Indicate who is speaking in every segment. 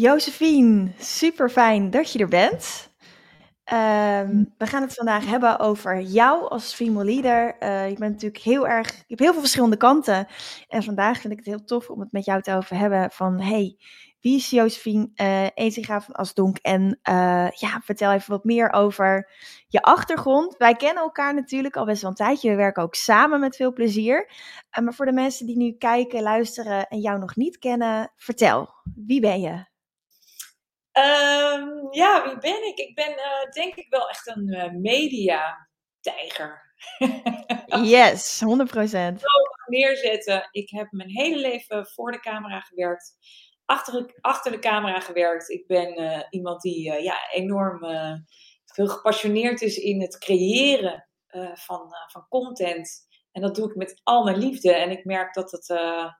Speaker 1: Josephine, super fijn dat je er bent. Ehm, we gaan het vandaag hebben over jou als female leader. Uh, je bent natuurlijk heel erg, je hebt heel veel verschillende kanten. En vandaag vind ik het heel tof om het met jou te over hebben van, hey, wie is Josephine uh, Ezinga van Asdonk? En uh, ja, vertel even wat meer over je achtergrond. Wij kennen elkaar natuurlijk al best wel een tijdje. We werken ook samen met veel plezier. Uh, maar voor de mensen die nu kijken, luisteren en jou nog niet kennen, vertel, wie ben je?
Speaker 2: Um, ja, wie ben ik? Ik ben uh, denk ik wel echt een uh, media-tijger.
Speaker 1: yes, 100%.
Speaker 2: Zo neerzetten. Ik heb mijn hele leven voor de camera gewerkt. Achter, achter de camera gewerkt. Ik ben uh, iemand die ja, enorm veel gepassioneerd is in het creëren van, van content. En dat doe ik met al mijn liefde. En ik merk dat het,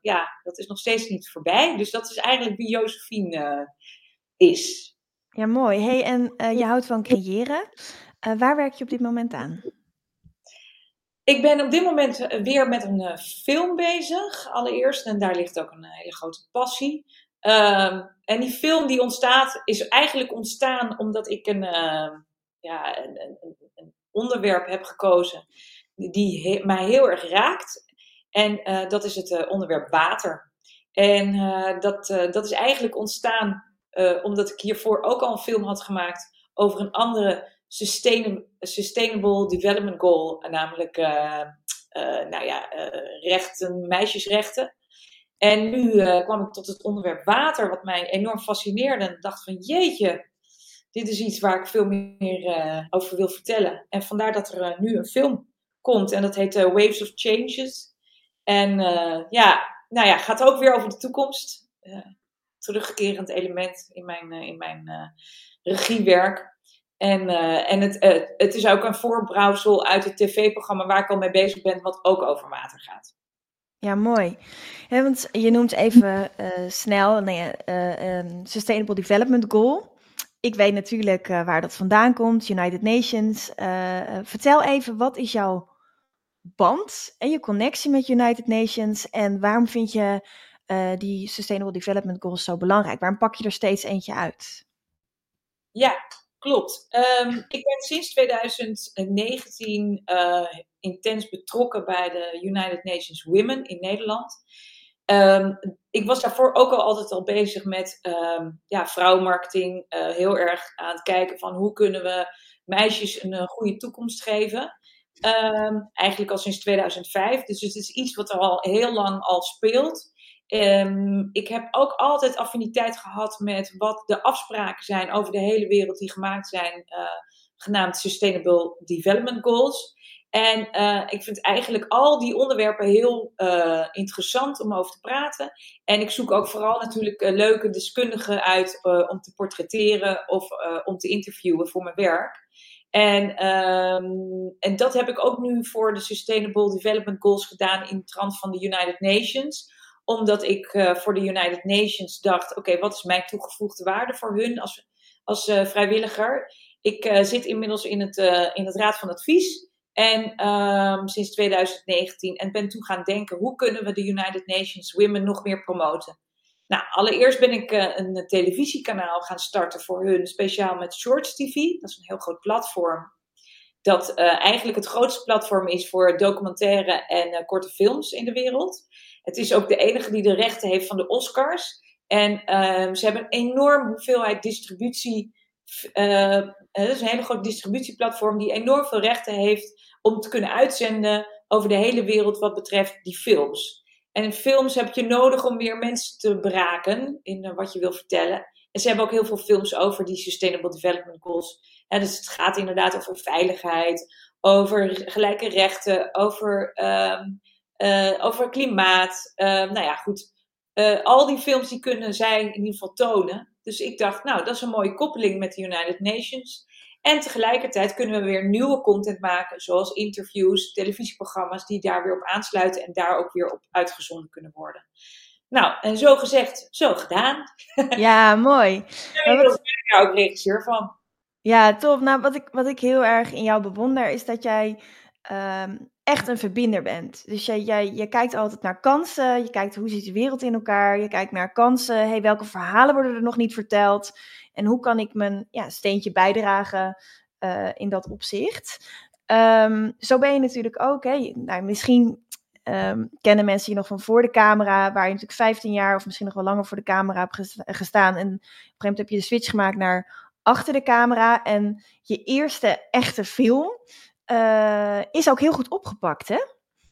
Speaker 2: ja, dat is nog steeds niet voorbij. Dus dat is eigenlijk wie Josephine is.
Speaker 1: Ja, mooi. Hey, en uh, je houdt van creëren. Uh, waar werk je op dit moment aan?
Speaker 2: Ik ben op dit moment eh, weer met een uh, film bezig, allereerst. En daar ligt ook een hele grote passie. Uh, en die film die ontstaat, is eigenlijk ontstaan omdat ik een, ja, een, een, een, onderwerp heb gekozen die he mij heel erg raakt. En dat is het onderwerp water. En dat, dat is eigenlijk ontstaan uh, omdat ik hiervoor ook al een film had gemaakt over een andere sustainable, development goal, namelijk uh, uh, nou ja, rechten, meisjesrechten. En nu kwam ik tot het onderwerp water, wat mij enorm fascineerde. En dacht van jeetje, dit is iets waar ik veel meer over wil vertellen. En vandaar dat er nu een film komt en dat heet Waves of Changes. En ja, nou ja, gaat ook weer over de toekomst terugkerend element in mijn, uh, in mijn uh, regiewerk. En, uh, en het, het is ook een voorbrouwsel uit het tv-programma waar ik al mee bezig ben, wat ook over water gaat.
Speaker 1: Ja, mooi. Ja, want je noemt even snel nee, um, Sustainable Development Goal. Ik weet natuurlijk waar dat vandaan komt, United Nations. vertel even, wat is jouw band en je connectie met United Nations en waarom vind je uh, die Sustainable Development Goals zo belangrijk? Waarom pak je er steeds eentje uit?
Speaker 2: Ja, klopt. Um, ik ben sinds 2019 uh, eh, intens betrokken bij de United Nations Women in Nederland. Um, ik was daarvoor ook al altijd al bezig met um, ja, vrouwenmarketing. Uh, heel erg aan het kijken van hoe kunnen we meisjes een, goede toekomst geven. Eigenlijk al sinds 2005. Dus het is iets wat er al heel lang al speelt. Um, ik heb ook altijd affiniteit gehad met wat de afspraken zijn over de hele wereld die gemaakt zijn, uh, genaamd Sustainable Development Goals. En uh, ik vind eigenlijk al die onderwerpen heel uh, interessant om over te praten. En ik zoek ook vooral natuurlijk leuke deskundigen uit om te portretteren of om te interviewen voor mijn werk. En, um, en dat heb ik ook nu voor de Sustainable Development Goals gedaan in de trant van de United Nations omdat ik uh, voor de United Nations dacht: oké, wat is mijn toegevoegde waarde voor hun als, als uh, vrijwilliger? Ik uh, zit inmiddels in het, in het Raad van Advies. En um, sinds 2019 en ben toen gaan denken: hoe kunnen we de United Nations Women nog meer promoten? Nou, allereerst ben ik een televisiekanaal gaan starten voor hun, speciaal met Shorts TV. Dat is een heel groot platform. Dat eigenlijk het grootste platform is voor documentaire en korte films in de wereld. Het is ook de enige die de rechten heeft van de Oscars. En ehm, ze hebben een enorme hoeveelheid distributie. Uh, het is een hele grote distributieplatform die enorm veel rechten heeft om te kunnen uitzenden over de hele wereld wat betreft die films. En films heb je nodig om weer mensen te beraken in uh, wat je wil vertellen. En ze hebben ook heel veel films over die Sustainable Development Goals. Dus het gaat inderdaad over veiligheid, over gelijke rechten, over um, uh, over klimaat. Uh, nou ja, goed. Uh, al die films die kunnen zij in ieder geval tonen. Dus ik dacht, nou, dat is een mooie koppeling met de United Nations. En tegelijkertijd kunnen we weer nieuwe content maken, zoals interviews, televisieprogramma's, die daar weer op aansluiten en daar ook weer op uitgezonden kunnen worden. Nou, en zo gezegd, zo gedaan.
Speaker 1: Ja, mooi.
Speaker 2: Ik ben daar ook regisseur van.
Speaker 1: Ja, top. Nou, wat ik, wat ik heel erg in jou bewonder is dat jij um, echt een verbinder bent. Dus jij, jij, je kijkt altijd naar kansen, je kijkt hoe zit de wereld in elkaar, je kijkt naar kansen, hey, welke verhalen worden er nog niet verteld en hoe kan ik mijn ja, steentje bijdragen uh, in dat opzicht. Um, zo ben je natuurlijk ook, hè, nou, misschien um, kennen mensen je nog van voor de camera, waar je natuurlijk 15 jaar of misschien nog wel langer voor de camera hebt gestaan en op een gegeven moment heb je de switch gemaakt naar achter de camera en je eerste echte film uh, is ook heel goed opgepakt, hè?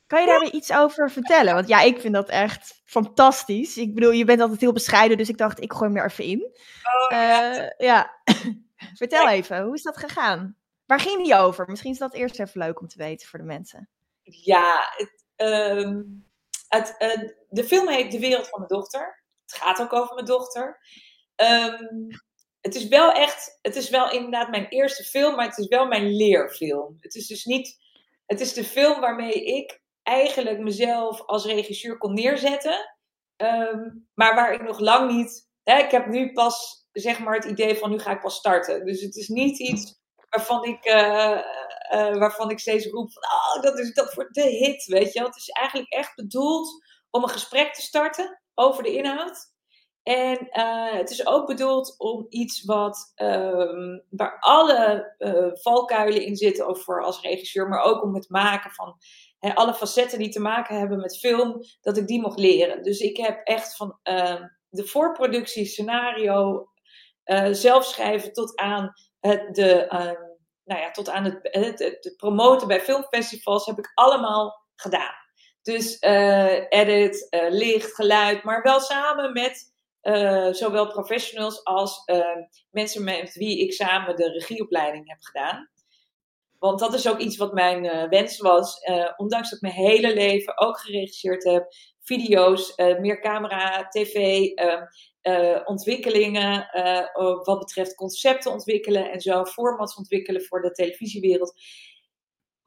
Speaker 1: Kan je daar weer iets over vertellen? Want ja, ik vind dat echt fantastisch. Ik bedoel, je bent altijd heel bescheiden, dus ik dacht, ik gooi hem er even in. Oh, ja. Uh, ja. Vertel even, hoe is dat gegaan? Waar ging die over? Misschien is dat eerst even leuk om te weten voor de mensen.
Speaker 2: Ja, het, um, het, uh, de film heet De Wereld van Mijn Dochter. Het gaat ook over mijn dochter. Um, het is wel echt, het is wel inderdaad mijn eerste film, maar het is wel mijn leerfilm. Het is dus niet, het is de film waarmee ik eigenlijk mezelf als regisseur kon neerzetten, um, maar waar ik nog lang niet, hè, ik heb nu pas zeg maar het idee van nu ga ik pas starten. Dus het is niet iets waarvan ik, uh, uh, waarvan ik steeds roep van, oh, dat is dat voor de hit, weet je. Het is eigenlijk echt bedoeld om een gesprek te starten over de inhoud. En uh, het is ook bedoeld om iets wat, um, waar alle uh, valkuilen in zitten, ook voor als regisseur, maar ook om het maken van alle facetten die te maken hebben met film, dat ik die mocht leren. Dus ik heb echt van uh, de voorproductie, scenario, uh, zelf schrijven tot aan het, de, nou ja, tot aan het, het, het, promoten bij filmfestivals, heb ik allemaal gedaan. Dus edit, licht, geluid, maar wel samen met uh, zowel professionals als uh, mensen met wie ik samen de regieopleiding heb gedaan. Want dat is ook iets wat mijn uh, wens was. ondanks dat ik mijn hele leven ook geregisseerd heb. Video's, meer camera, tv, ontwikkelingen. wat betreft concepten ontwikkelen en zo. Formats ontwikkelen voor de televisiewereld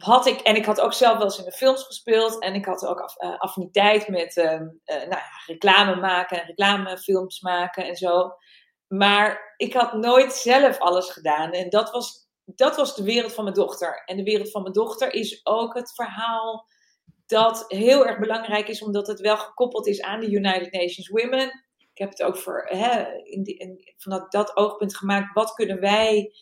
Speaker 2: had ik, en ik had ook zelf wel eens in de films gespeeld. En ik had ook uh, affiniteit met uh, uh, nou ja, reclame maken en reclamefilms maken en zo. Maar ik had nooit zelf alles gedaan. En dat was, dat was de wereld van mijn dochter. En de wereld van mijn dochter is ook het verhaal dat heel erg belangrijk is, omdat het wel gekoppeld is aan de United Nations Women. Ik heb het ook voor, hè, in, vanuit dat oogpunt gemaakt. Wat kunnen wij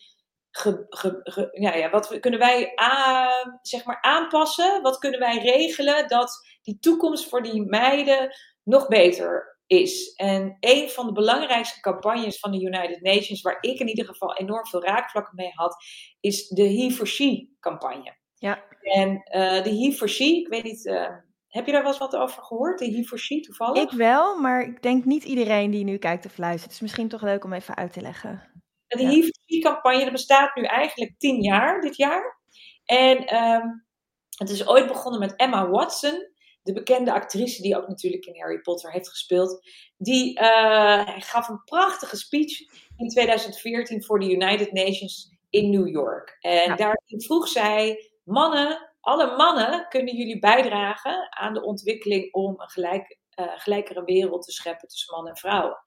Speaker 2: ja, ja, wat kunnen wij aan, zeg maar aanpassen? Wat kunnen wij regelen dat die toekomst voor die meiden nog beter is? En een van de belangrijkste campagnes van de United Nations, waar ik in ieder geval enorm veel raakvlakken mee had, is de He for She campagne. Ja. En uh, de He for She, ik weet niet, uh, heb je daar wel eens wat over gehoord? De He for She toevallig?
Speaker 1: Ik wel, maar ik denk niet iedereen die nu kijkt of luistert. Het is misschien toch leuk om even uit te leggen.
Speaker 2: De ja. HIV-campagne bestaat nu eigenlijk tien jaar dit jaar. En um, het is ooit begonnen met Emma Watson, de bekende actrice die ook natuurlijk in Harry Potter heeft gespeeld. Die uh, gaf een prachtige speech in 2014 voor de United Nations in New York. En ja. daarin vroeg zij: mannen, alle mannen kunnen jullie bijdragen aan de ontwikkeling om een gelijk, uh, gelijkere wereld te scheppen tussen mannen en vrouwen.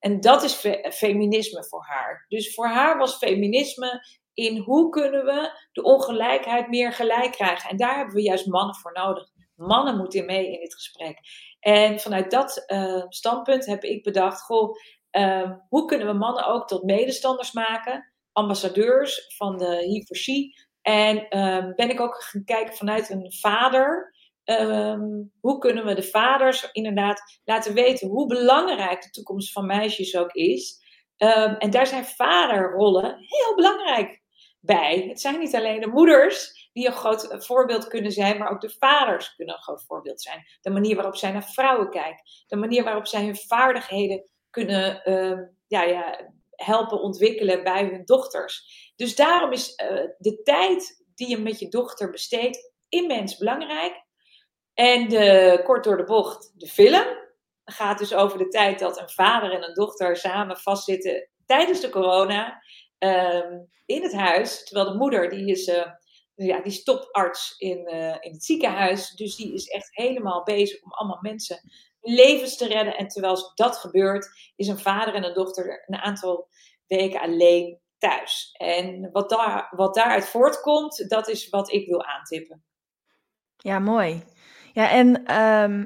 Speaker 2: En dat is fe feminisme voor haar. Dus voor haar was feminisme in hoe kunnen we de ongelijkheid meer gelijk krijgen. En daar hebben we juist mannen voor nodig. Mannen moeten mee in dit gesprek. En vanuit dat uh, standpunt heb ik bedacht: goh, uh, hoe kunnen we mannen ook tot medestanders maken, ambassadeurs van de She. En uh, ben ik ook gaan kijken vanuit een vader Um, hoe kunnen we de vaders inderdaad laten weten hoe belangrijk de toekomst van meisjes ook is. Um, en daar zijn vaderrollen heel belangrijk bij. Het zijn niet alleen de moeders die een groot voorbeeld kunnen zijn, maar ook de vaders kunnen een groot voorbeeld zijn. De manier waarop zij naar vrouwen kijken, de manier waarop zij hun vaardigheden kunnen um, ja, ja, helpen ontwikkelen bij hun dochters. Dus daarom is uh, de tijd die je met je dochter besteedt immens belangrijk. En kort door de bocht, de film gaat dus over de tijd dat een vader en een dochter samen vastzitten tijdens de corona um, in het huis. Terwijl de moeder, die is, uh, ja, die is toparts in, uh, in het ziekenhuis. Dus die is echt helemaal bezig om allemaal mensen levens te redden. En terwijl dat gebeurt, is een vader en een dochter een aantal weken alleen thuis. En wat, daar, wat daaruit voortkomt, dat is wat ik wil aantippen.
Speaker 1: Ja, mooi. Ja, en ehm,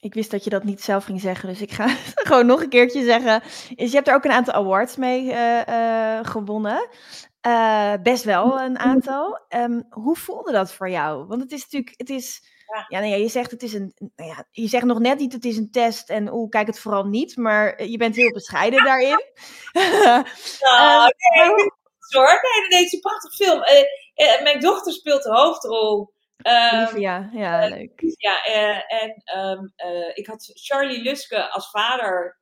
Speaker 1: ik wist dat je dat niet zelf ging zeggen, dus ik ga gewoon nog een keertje zeggen. Is, je hebt er ook een aantal awards mee uh, gewonnen. Uh, best wel een aantal. Um, hoe voelde dat voor jou? Want het is natuurlijk, het is, ja, ja, nee, je zegt het is een, nou ja, je zegt nog net niet het is een test en oeh, kijk het vooral niet, maar je bent heel bescheiden daarin.
Speaker 2: nou, uh, nee, hoor. Nee, het is een prachtig film. Uh, mijn dochter speelt de hoofdrol.
Speaker 1: Um, ja, ja, uh, leuk.
Speaker 2: Ja, uh, en um, uh, ik had Charlie Luske als vader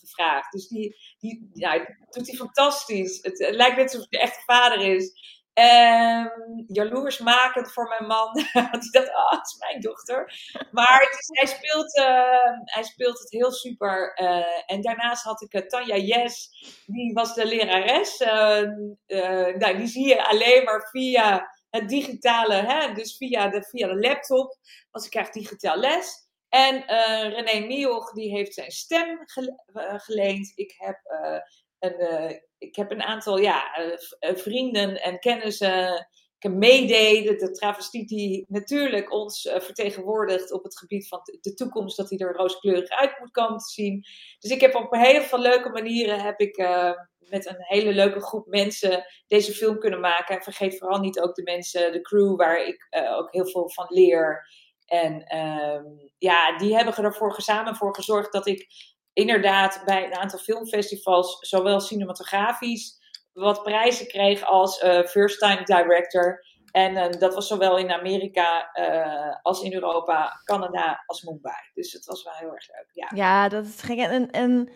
Speaker 2: gevraagd. Dus die, die ja, doet hij fantastisch. Het, het, lijkt net alsof hij de echte vader is. Um, jaloersmakend voor mijn man. Want hij dacht, oh, het is mijn dochter. Maar is, hij, speelt, hij speelt het heel super. en daarnaast had ik Tanja Yes. Die was de lerares. nou, die zie je alleen maar via het digitale, hè, dus via de, via de laptop, want ik krijg digitaal les. En uh, René Mioch, die heeft zijn stem eh, geleend. Ik heb, uh, een, ik heb een aantal ja, vrienden en kennissen. Meededen, de travestiet die natuurlijk ons vertegenwoordigt op het gebied van de toekomst, dat hij er rooskleurig uit moet komen te zien. Dus ik heb op een hele veel leuke manieren heb ik met een hele leuke groep mensen deze film kunnen maken. En vergeet vooral niet ook de mensen, de crew, waar ik uh, ook heel veel van leer. En um, ja, die hebben ervoor samen voor gezorgd dat ik inderdaad bij een aantal filmfestivals, zowel cinematografisch, wat prijzen kreeg als uh, first time director. En uh, dat was zowel in Amerika uh, als in Europa, Canada als Mumbai. Dus het was wel heel erg leuk. Ja,
Speaker 1: ja dat is gek. En, en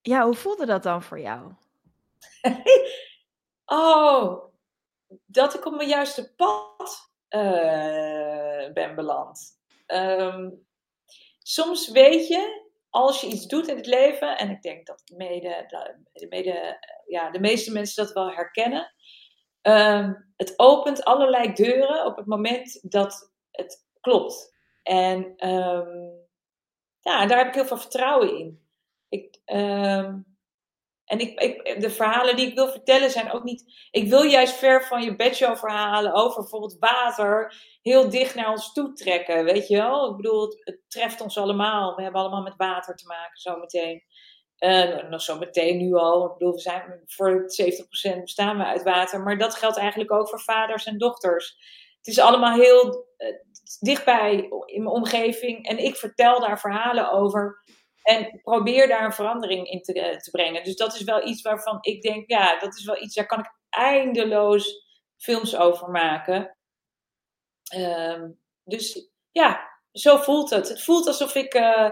Speaker 1: ja, hoe voelde dat dan voor jou?
Speaker 2: oh, dat ik op mijn juiste pad uh, ben beland. Um, soms weet je, als je iets doet in het leven, en ik denk dat mede, de, mede, ja, de meeste mensen dat wel herkennen, um, het opent allerlei deuren op het moment dat het klopt. En um, ja, daar heb ik heel veel vertrouwen in. Ik, um, en ik, ik, de verhalen die ik wil vertellen zijn ook niet. Ik wil juist ver van je bedshow verhalen over bijvoorbeeld water heel dicht naar ons toe trekken. Weet je wel? Ik bedoel, het, treft ons allemaal. We hebben allemaal met water te maken zometeen. Uh, nog zo meteen nu al. Ik bedoel, we zijn voor 70% bestaan we uit water. Maar dat geldt eigenlijk ook voor vaders en dochters. Het is allemaal heel uh, dichtbij in mijn omgeving. En ik vertel daar verhalen over. En probeer daar een verandering in te, eh, te brengen. Dus dat is wel iets waarvan ik denk, ja, dat is wel iets, daar kan ik eindeloos films over maken. Um, dus ja, zo voelt het. Het voelt alsof ik uh,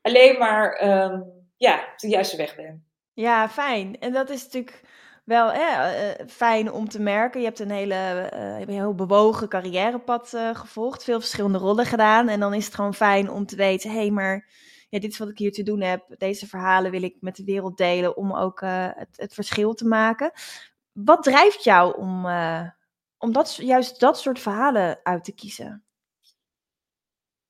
Speaker 2: alleen maar um, ja, de juiste weg ben.
Speaker 1: Ja, fijn. En dat is natuurlijk wel eh, fijn om te merken. Je hebt een hele een heel bewogen carrièrepad gevolgd, veel verschillende rollen gedaan. En dan is het gewoon fijn om te weten, hé, hey, maar ja, dit is wat ik hier te doen heb. Deze verhalen wil ik met de wereld delen om ook uh, het, het, verschil te maken. Wat drijft jou om, uh, om dat, juist dat soort verhalen uit te kiezen?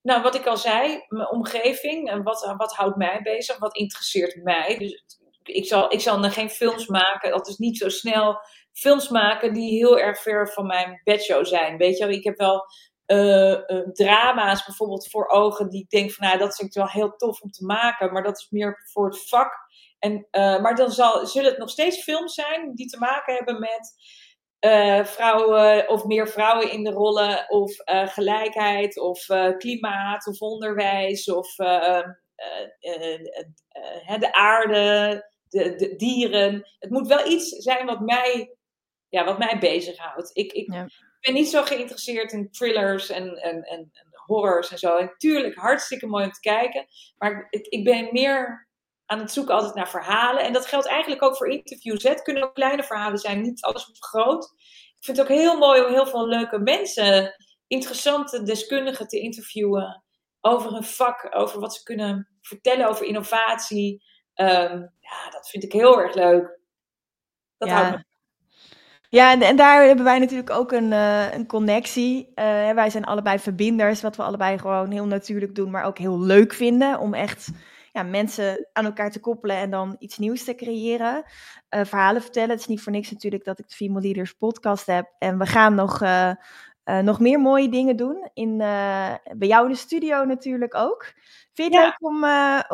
Speaker 2: Nou, wat ik al zei, mijn omgeving en wat, wat houdt mij bezig, wat interesseert mij. Dus ik zal, ik zal geen films maken, dat is niet zo snel films maken die heel erg ver van mijn bedshow zijn. Weet je, ik heb wel drama's bijvoorbeeld voor ogen die ik denk van nou dat vind ik wel heel tof om te maken, maar dat is meer voor het vak. En, uh, maar dan zal, zullen het nog steeds films zijn die te maken hebben met vrouwen of meer vrouwen in de rollen of gelijkheid of klimaat of onderwijs of de aarde, de, de, dieren. Het moet wel iets zijn wat mij, ja, wat mij bezighoudt. Ik, ik, ben niet zo geïnteresseerd in thrillers en, en, en, en horrors en zo. En tuurlijk, hartstikke mooi om te kijken. Maar ik, ik ben meer aan het zoeken altijd naar verhalen. En dat geldt eigenlijk ook voor interviews. Het kunnen ook kleine verhalen zijn, niet alles groot. Ik vind het ook heel mooi om heel veel leuke mensen, interessante deskundigen te interviewen. Over hun vak, over wat ze kunnen vertellen over innovatie. Um, ja, dat vind ik heel erg leuk. Dat
Speaker 1: ja. houdt me ja, en, en, daar hebben wij natuurlijk ook een, uh, een connectie. Uh, wij zijn allebei verbinders, wat we allebei gewoon heel natuurlijk doen, maar ook heel leuk vinden om echt ja, mensen aan elkaar te koppelen en dan iets nieuws te creëren. Uh, verhalen vertellen. Het is niet voor niks natuurlijk dat ik de Female Leaders podcast heb. En we gaan nog nog meer mooie dingen doen. In, bij jou in de studio natuurlijk ook. Vind je het leuk om,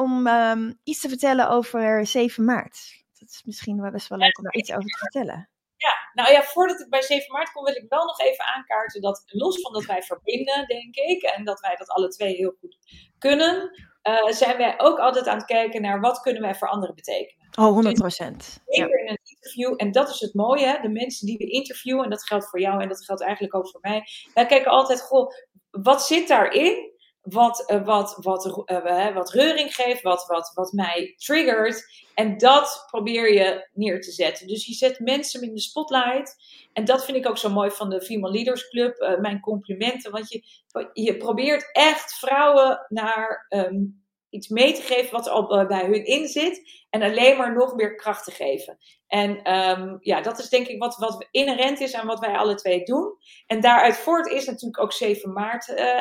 Speaker 1: om ehm, iets te vertellen over 7 maart? Dat is misschien wel best wel leuk om daar iets over te vertellen.
Speaker 2: Ja, nou ja, voordat ik bij 7 maart kom, wil ik wel nog even aankaarten dat los van dat wij verbinden, denk ik, en dat wij dat alle twee heel goed kunnen, uh, zijn wij ook altijd aan het kijken naar wat kunnen wij voor anderen betekenen.
Speaker 1: Oh, 100 procent.
Speaker 2: Zeker in een interview, en dat is het mooie, hè? de mensen die we interviewen, en dat geldt voor jou en dat geldt eigenlijk ook voor mij. Wij kijken altijd, goh, wat zit daarin? Wat, uh, wat, wat, uh, wat reuring geeft, wat, wat, wat mij triggert. En dat probeer je neer te zetten. Dus je zet mensen in de spotlight. En dat vind ik ook zo mooi van de Female Leaders Club. Uh, mijn complimenten. Want je, je probeert echt vrouwen naar um, iets mee te geven wat al bij hun in zit. En alleen maar nog meer kracht te geven. En um, ja, dat is denk ik wat, wat inherent is aan wat wij alle twee doen. En daaruit voort is natuurlijk ook 7 maart uh,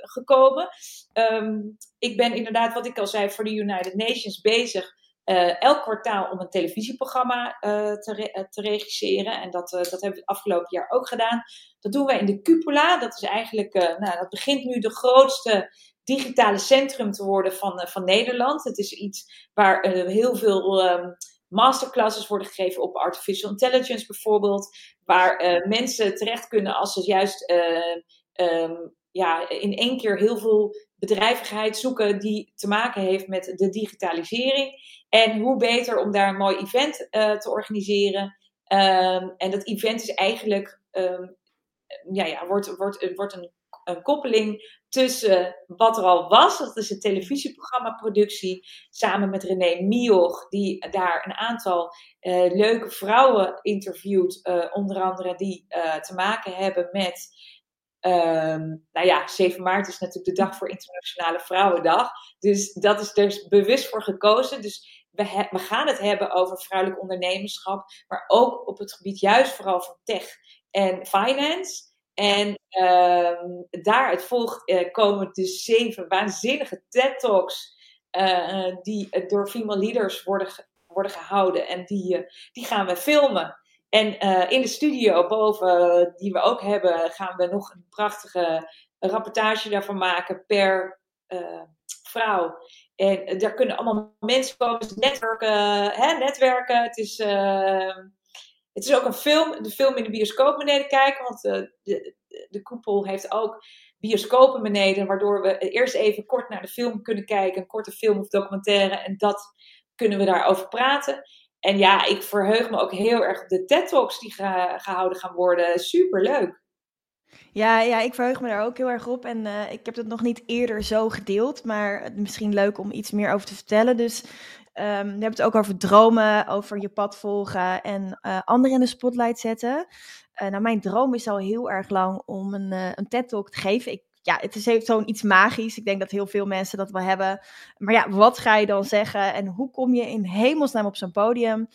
Speaker 2: gekomen. Um, ik ben inderdaad, wat ik al zei, voor de United Nations bezig. Uh, elk kwartaal om een televisieprogramma uh, te, te, regisseren. En dat, dat hebben we het afgelopen jaar ook gedaan. Dat doen wij in de Cupola. Dat is eigenlijk, nou, dat begint nu de grootste digitale centrum te worden van, van Nederland. Het is iets waar heel veel um, masterclasses worden gegeven op artificial intelligence bijvoorbeeld. Waar uh, mensen terecht kunnen als ze juist uh, um, ja, in één keer heel veel bedrijvigheid zoeken die te maken heeft met de digitalisering. En hoe beter om daar een mooi event uh, te organiseren. Um, en dat event is eigenlijk, um, ja, ja, wordt, wordt, wordt een een koppeling tussen wat er al was, dat is een televisieprogramma productie, samen met René Mioch, die daar een aantal uh, leuke vrouwen interviewt, uh, onder andere die uh, te maken hebben met, um, nou ja, 7 maart is natuurlijk de dag voor Internationale Vrouwendag, dus dat is er dus bewust voor gekozen. Dus we, we gaan het hebben over vrouwelijk ondernemerschap, maar ook op het gebied juist vooral van tech en finance. En uh, daaruit volgt, uh, komen dus zeven waanzinnige TED-talks uh, die door female leaders worden, worden gehouden. En die, die gaan we filmen. En in de studio boven, die we ook hebben, gaan we nog een prachtige rapportage daarvan maken per vrouw. En daar kunnen allemaal mensen komen, netwerken. Hè, netwerken. Het is ehm, het is ook een film, de film in de bioscoop beneden kijken, want uh, de, de koepel heeft ook bioscopen beneden, waardoor we eerst even kort naar de film kunnen kijken, een korte film of documentaire, en dat kunnen we daarover praten. En ja, ik verheug me ook heel erg op de TED Talks die gehouden gaan worden. Super leuk.
Speaker 1: Ja, ja, ik verheug me daar ook heel erg op. En uh, ik heb het nog niet eerder zo gedeeld, maar misschien leuk om iets meer over te vertellen. Dus Um, we hebben het ook over dromen, over je pad volgen en uh, anderen in de spotlight zetten. Uh, nou, mijn droom is al heel erg lang om een, uh, een TED-talk te geven. Ik, ja, het is zo'n iets magisch. Ik denk dat heel veel mensen dat wel hebben. Maar ja, wat ga je dan zeggen? En hoe kom je in hemelsnaam op zo'n podium?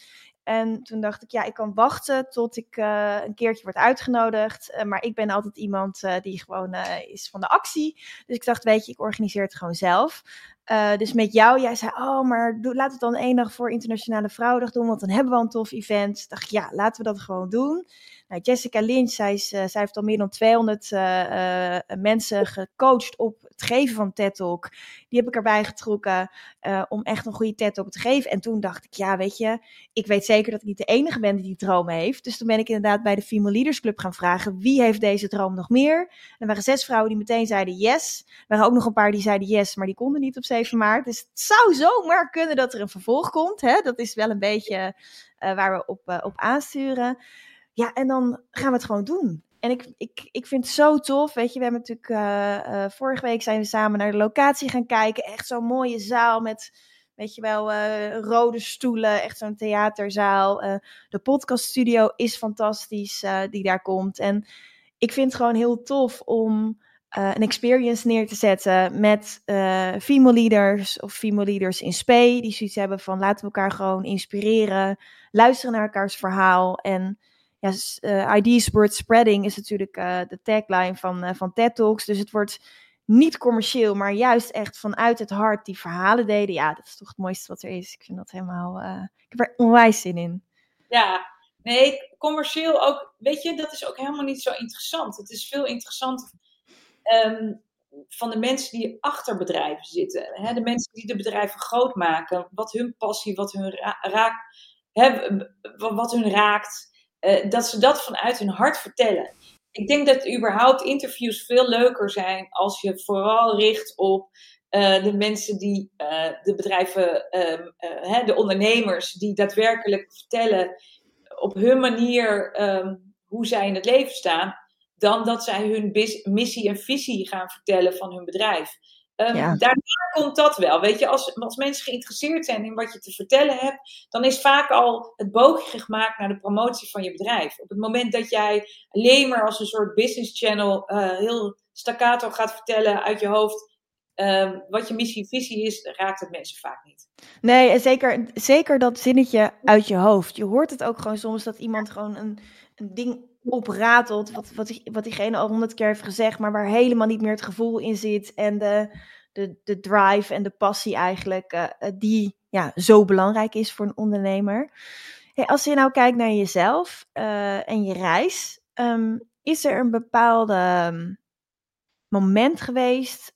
Speaker 1: En toen dacht ik, ja, ik kan wachten tot ik uh, een keertje word uitgenodigd. Uh, maar ik ben altijd iemand uh, die gewoon is van de actie. Dus ik dacht, weet je, ik organiseer het gewoon zelf. dus met jou, jij zei, oh, maar doe, we het dan één dag voor Internationale Vrouwendag doen, want dan hebben we een tof event. Dacht ik, ja, laten we dat gewoon doen. Nou, Jessica Lynch, zij, is, uh, zij heeft al meer dan 200 uh, uh, mensen gecoacht op het geven van TED Talk. Die heb ik erbij getrokken om echt een goede TED Talk te geven. En toen dacht ik, ja, weet je, ik weet zeker dat ik niet de enige ben die die droom heeft. Dus toen ben ik inderdaad bij de Female Leaders Club gaan vragen, wie heeft deze droom nog meer? er waren zes vrouwen die meteen zeiden yes. Er waren ook nog een paar die zeiden yes, maar die konden niet op 7 maart. Dus het zou zomaar kunnen dat er een vervolg komt. Hè? Dat is wel een beetje waar we op, op aansturen. Ja, en dan gaan we het gewoon doen. En ik, ik, ik vind het zo tof. Weet je, we hebben natuurlijk uh, uh, vorige week zijn we samen naar de locatie gaan kijken. Echt zo'n mooie zaal met, weet je wel, uh, rode stoelen. Echt zo'n theaterzaal. de podcaststudio is fantastisch die daar komt. En ik vind het gewoon heel tof om een experience neer te zetten met female leaders of female leaders in spe. Die zoiets hebben van laten we elkaar gewoon inspireren. Luisteren naar elkaars verhaal en ja, uh, ideas worth spreading is natuurlijk uh, de tagline van, uh, van TED Talks. Dus het wordt niet commercieel, maar juist echt vanuit het hart die verhalen deden. Ja, dat is toch het mooiste wat er is. Ik vind dat helemaal, ik heb er onwijs zin in.
Speaker 2: Ja, Nee, commercieel ook, weet je, dat is ook helemaal niet zo interessant. Het is veel interessanter ehm, van de mensen die achter bedrijven zitten. Hè? De mensen die de bedrijven groot maken. Wat hun passie, wat hun, raak, hè, wat hun raakt. Uh, dat ze dat vanuit hun hart vertellen. Ik denk dat überhaupt interviews veel leuker zijn als je vooral richt op uh, de mensen die uh, de bedrijven, uh, de ondernemers, die daadwerkelijk vertellen op hun manier um, hoe zij in het leven staan, dan dat zij hun missie en visie gaan vertellen van hun bedrijf. Um, ja. Daarna komt dat wel. Weet je, als, als mensen geïnteresseerd zijn in wat je te vertellen hebt, dan is vaak al het boogje gemaakt naar de promotie van je bedrijf. Op het moment dat jij alleen maar als een soort business channel heel staccato gaat vertellen uit je hoofd Um, wat je missie en visie is, raakt het mensen vaak niet.
Speaker 1: Nee, en zeker, zeker dat zinnetje uit je hoofd. Je hoort het ook gewoon soms dat iemand gewoon een, een ding opratelt, wat, wat, wat diegene al honderd keer heeft gezegd, maar waar helemaal niet meer het gevoel in zit en de, de, de drive en de passie eigenlijk, uh, die ja, zo belangrijk is voor een ondernemer. Als je nou kijkt naar jezelf uh, en je reis, um, is er een bepaalde um, moment geweest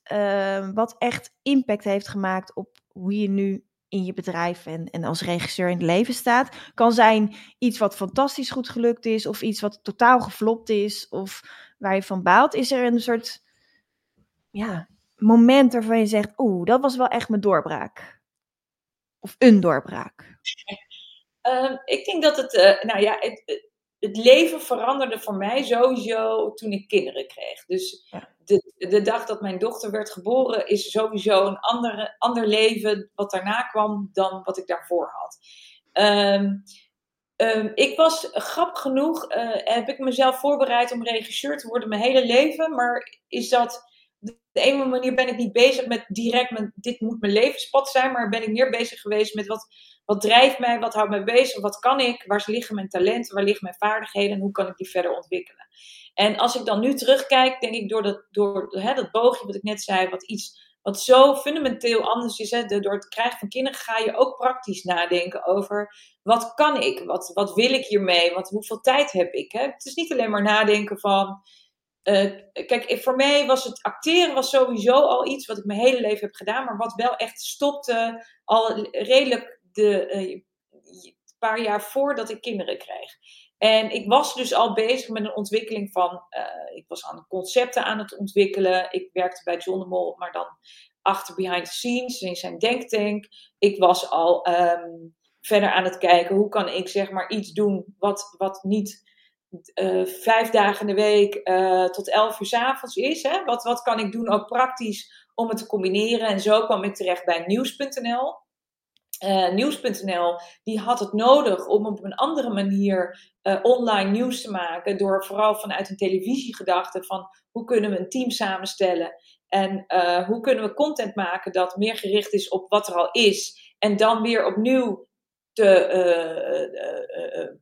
Speaker 1: wat echt impact heeft gemaakt op hoe je nu in je bedrijf en, en als regisseur in het leven staat? Kan zijn iets wat fantastisch goed gelukt is, of iets wat totaal geflopt is, of waar je van baalt. Is er een soort ja, moment waarvan je zegt, oeh, dat was wel echt mijn doorbraak? Of een doorbraak?
Speaker 2: Uh, ik denk dat het, uh, nou ja, het, het leven veranderde voor mij sowieso toen ik kinderen kreeg. Dus de, de dag dat mijn dochter werd geboren is sowieso een andere, ander leven wat daarna kwam dan wat ik daarvoor had. Um, um, ik was, grappig genoeg, uh, heb ik mezelf voorbereid om regisseur te worden mijn hele leven. Maar is dat, de ene manier ben ik niet bezig met direct, met, dit moet mijn levenspad zijn. Maar ben ik meer bezig geweest met wat wat drijft mij? Wat houdt mij bezig? Wat kan ik? Waar liggen mijn talenten? Waar liggen mijn vaardigheden? En hoe kan ik die verder ontwikkelen? En als ik dan nu terugkijk, denk ik door dat, door, hè, dat boogje wat ik net zei, wat iets wat zo fundamenteel anders is. Hè, door het krijgen van kinderen ga je ook praktisch nadenken over wat kan ik? Wat, wat wil ik hiermee? Wat, hoeveel tijd heb ik? Hè? Het is niet alleen maar nadenken van. Uh, kijk, voor mij was het acteren was sowieso al iets wat ik mijn hele leven heb gedaan, maar wat wel echt stopte al redelijk de, uh, een paar jaar voordat ik kinderen kreeg. En ik was dus al bezig met een ontwikkeling van, uh, ik was aan concepten aan het ontwikkelen. Ik werkte bij John de Mol, maar dan achter behind the scenes in zijn denktank. Ik was al um, verder aan het kijken, hoe kan ik zeg maar iets doen wat, wat niet uh, vijf dagen in de week tot elf uur s avonds is. Hè? Wat, wat kan ik doen ook praktisch om het te combineren? En zo kwam ik terecht bij nieuws.nl. Uh, Nieuws.nl die had het nodig om op een andere manier uh, online nieuws te maken. Door vooral vanuit een televisiegedachte van hoe kunnen we een team samenstellen. En uh, hoe kunnen we content maken dat meer gericht is op wat er al is. En dan weer opnieuw, te,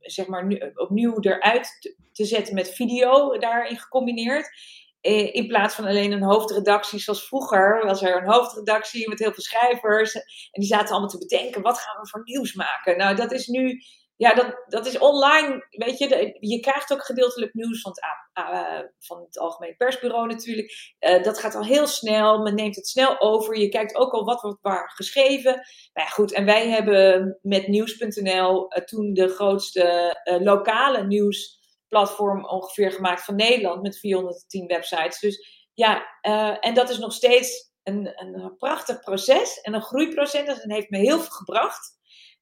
Speaker 2: zeg maar, opnieuw eruit te zetten met video daarin gecombineerd. Eh, in plaats van alleen een hoofdredactie zoals vroeger, was er een hoofdredactie met heel veel schrijvers. En die zaten allemaal te bedenken, wat gaan we voor nieuws maken? Nou, dat is nu, ja, dat, dat is online, weet je. je krijgt ook gedeeltelijk nieuws van het, uh, van het Algemeen Persbureau natuurlijk. Uh, dat gaat al heel snel, men neemt het snel over. Je kijkt ook al wat wordt waar geschreven. Nou ja, goed, en wij hebben met nieuws.nl toen de grootste lokale nieuws platform ongeveer gemaakt van Nederland met 410 websites. Dus ja, uh, en dat is nog steeds een, een prachtig proces en een groeiproces. En heeft me heel veel gebracht.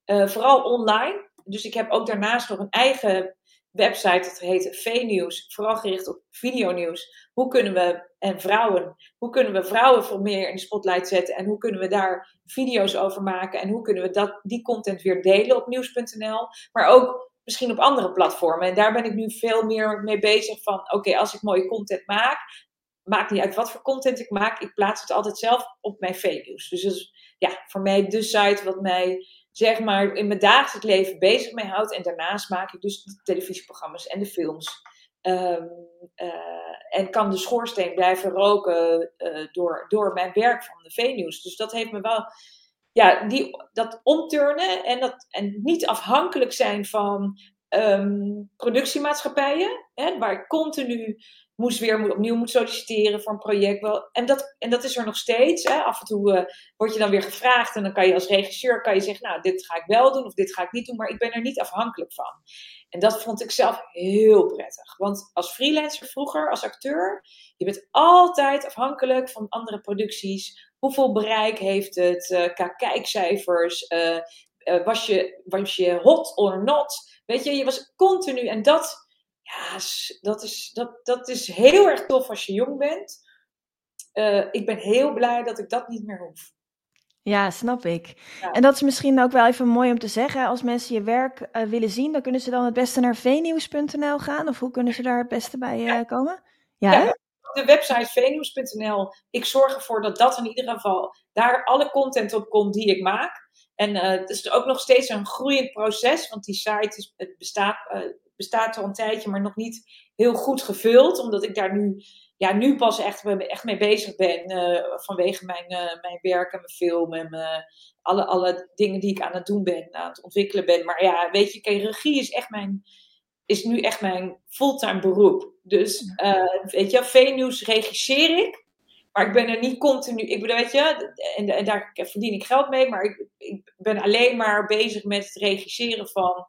Speaker 2: Uh, vooral online. Dus ik heb ook daarnaast nog een eigen website, dat heet V-nieuws, vooral gericht op videonieuws. Hoe kunnen we, en vrouwen, hoe kunnen we vrouwen veel meer in de spotlight zetten en hoe kunnen we daar video's over maken en hoe kunnen we dat, die content weer delen op nieuws.nl. Maar ook misschien op andere platformen. En daar ben ik nu veel meer mee bezig van, oké, als ik mooie content maak, maakt niet uit wat voor content ik maak, ik plaats het altijd zelf op mijn video's. Dus ja, voor mij de site wat mij zeg maar in mijn dagelijks leven bezig mee houdt. En daarnaast maak ik dus de televisieprogramma's en de films. Um, uh, en kan de schoorsteen blijven roken uh, door, door mijn werk van de V-nieuws. Dus dat heeft me wel ja, die, dat omturnen en, dat, en niet afhankelijk zijn van ehm, productiemaatschappijen, hè, waar ik continu moest weer opnieuw moet solliciteren voor een project. Wel, en, dat, en dat is er nog steeds. Hè. Af en toe uh, word je dan weer gevraagd en dan kan je als regisseur kan je zeggen, nou, dit ga ik wel doen of dit ga ik niet doen, maar ik ben er niet afhankelijk van. En dat vond ik zelf heel prettig. Want als freelancer vroeger, als acteur, je bent altijd afhankelijk van andere producties. Hoeveel bereik heeft het? Uh, qua kijkcijfers. Uh, was, je, was je hot or not? Weet je, je was continu. En dat, ja, dat is, dat, dat is heel erg tof als je jong bent. ik ben heel blij dat ik dat niet meer hoef.
Speaker 1: Ja, snap ik. En dat is misschien ook wel even mooi om te zeggen. Als mensen je werk uh, willen zien, dan kunnen ze dan het beste naar vnieuws.nl gaan. Of hoe kunnen ze daar het beste bij uh, komen?
Speaker 2: Ja, ja de website vnieuws.nl. Ik zorg ervoor dat dat in ieder geval daar alle content op komt die ik maak. En uh, het is ook nog steeds een groeiend proces, want die site is, het bestaat, bestaat al een tijdje, maar nog niet heel goed gevuld. Omdat ik daar nu ja, nu pas echt, echt mee bezig ben. Uh, vanwege mijn, uh, mijn werk en mijn film en alle, alle dingen die ik aan het doen ben, aan het ontwikkelen ben. Maar ja, weet je, regie is echt mijn, is nu echt mijn fulltime beroep. Dus uh, weet je, V-nieuws regisseer ik. Maar ik ben er niet continu. Ik bedoel, weet je, en, en daar verdien ik geld mee. Maar ik, ik ben alleen maar bezig met het regisseren van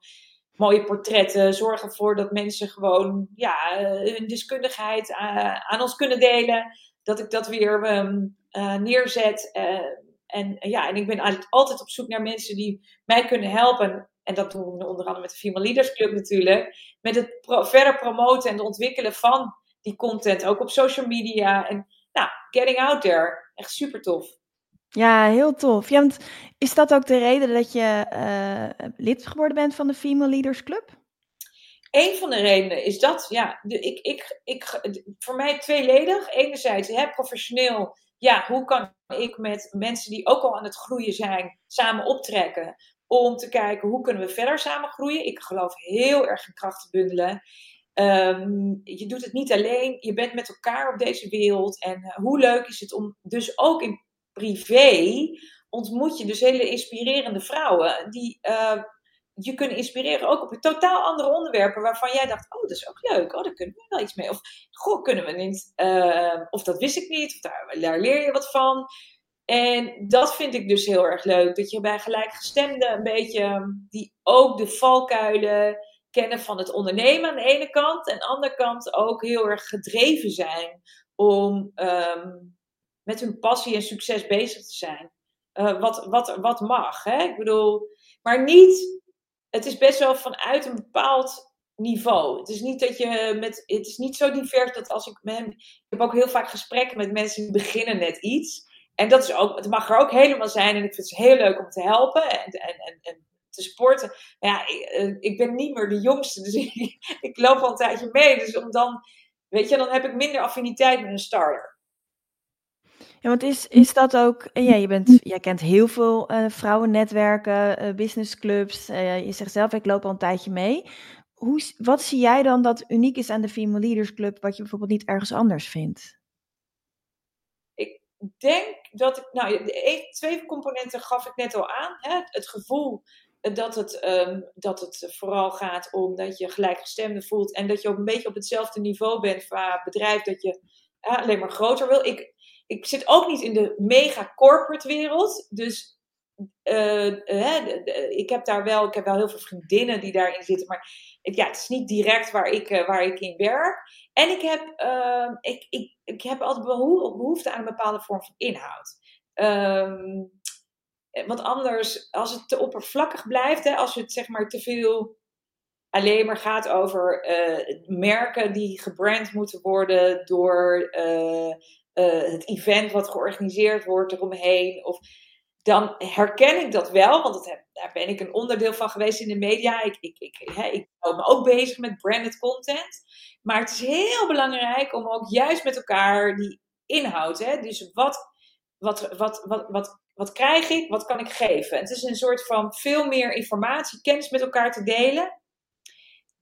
Speaker 2: mooie portretten. Zorg ervoor dat mensen gewoon ja, hun deskundigheid uh, aan ons kunnen delen. Dat ik dat weer um, uh, neerzet. En, ja, en ik ben altijd op zoek naar mensen die mij kunnen helpen. En dat doen we onder andere met de Female Leaders Club natuurlijk. Met het pro verder promoten en het ontwikkelen van die content. Ook op social media. En nou, getting out there. Echt super tof.
Speaker 1: Ja, heel tof. Ja, want is dat ook de reden dat je uh, lid geworden bent van de Female Leaders Club?
Speaker 2: Een van de redenen is dat, ja, de, ik, ik, ik, voor mij tweeledig. Enerzijds, hè, professioneel, ja, hoe kan ik met mensen die ook al aan het groeien zijn, samen optrekken? Om te kijken hoe kunnen we verder samen groeien. Ik geloof heel erg in krachten bundelen. Um, je doet het niet alleen, je bent met elkaar op deze wereld. En uh, hoe leuk is het om dus ook in privé ontmoet je dus hele inspirerende vrouwen die uh, je kunnen inspireren ook op totaal andere onderwerpen waarvan jij dacht, oh, dat is ook leuk, oh, daar kunnen we wel iets mee. Of, goh, kunnen we niet, uh, of dat wist ik niet, of daar leer je wat van. En dat vind ik dus heel erg leuk, dat je bij gelijkgestemden een beetje, die ook de valkuilen kennen van het ondernemen aan de ene kant, en aan de andere kant ook heel erg gedreven zijn om um, met hun passie en succes bezig te zijn. Uh, wat, wat, wat mag. Hè? Ik bedoel, maar niet. Het is best wel vanuit een bepaald niveau. Het is niet dat je met. Het is niet zo divers dat als ik met. Ik heb ook heel vaak gesprekken met mensen die beginnen net iets. En dat is ook, het mag er ook helemaal zijn. En ik vind het heel leuk om te helpen en, en, en, en te sporten. Maar ja, ik, eh, ik, ben niet meer de jongste. Dus ik, loop al een tijdje mee. Dus om dan. Weet je, dan heb ik minder affiniteit met een starter.
Speaker 1: Ja, want is, is dat ook, ja, je bent, jij kent heel veel uh, vrouwennetwerken, uh, businessclubs. Je zegt zelf, ik loop al een tijdje mee. Hoe, wat zie jij dan dat uniek is aan de Female Leaders Club, wat je bijvoorbeeld niet ergens anders vindt?
Speaker 2: Denk dat ik, nou, de twee componenten gaf ik net al aan. Hè? Het gevoel dat het, um, dat het vooral gaat om dat je gelijkgestemde voelt en dat je ook een beetje op hetzelfde niveau bent qua bedrijf, dat je alleen maar groter wil. Ik, ik zit ook niet in de mega corporate wereld. Dus uh, ik heb daar wel, ik heb wel heel veel vriendinnen die daarin zitten. Maar ja, het is niet direct waar ik, uh, waar ik in werk. En ik heb, uh, ik, ik, ik heb altijd behoefte aan een bepaalde vorm van inhoud. Um, want anders, als het te oppervlakkig blijft, hè, als het zeg maar te veel alleen maar gaat over merken die gebrand moeten worden door het event wat georganiseerd wordt eromheen. Of, dan herken ik dat wel, want dat heb, daar ben ik een onderdeel van geweest in de media. Ik, ik, ik, hè, ik hou me ook bezig met branded content. Maar het is heel belangrijk om ook juist met elkaar die inhoud. Hè, dus wat, wat, wat, wat, wat, wat krijg ik, wat kan ik geven? Het is een soort van veel meer informatie, kennis met elkaar te delen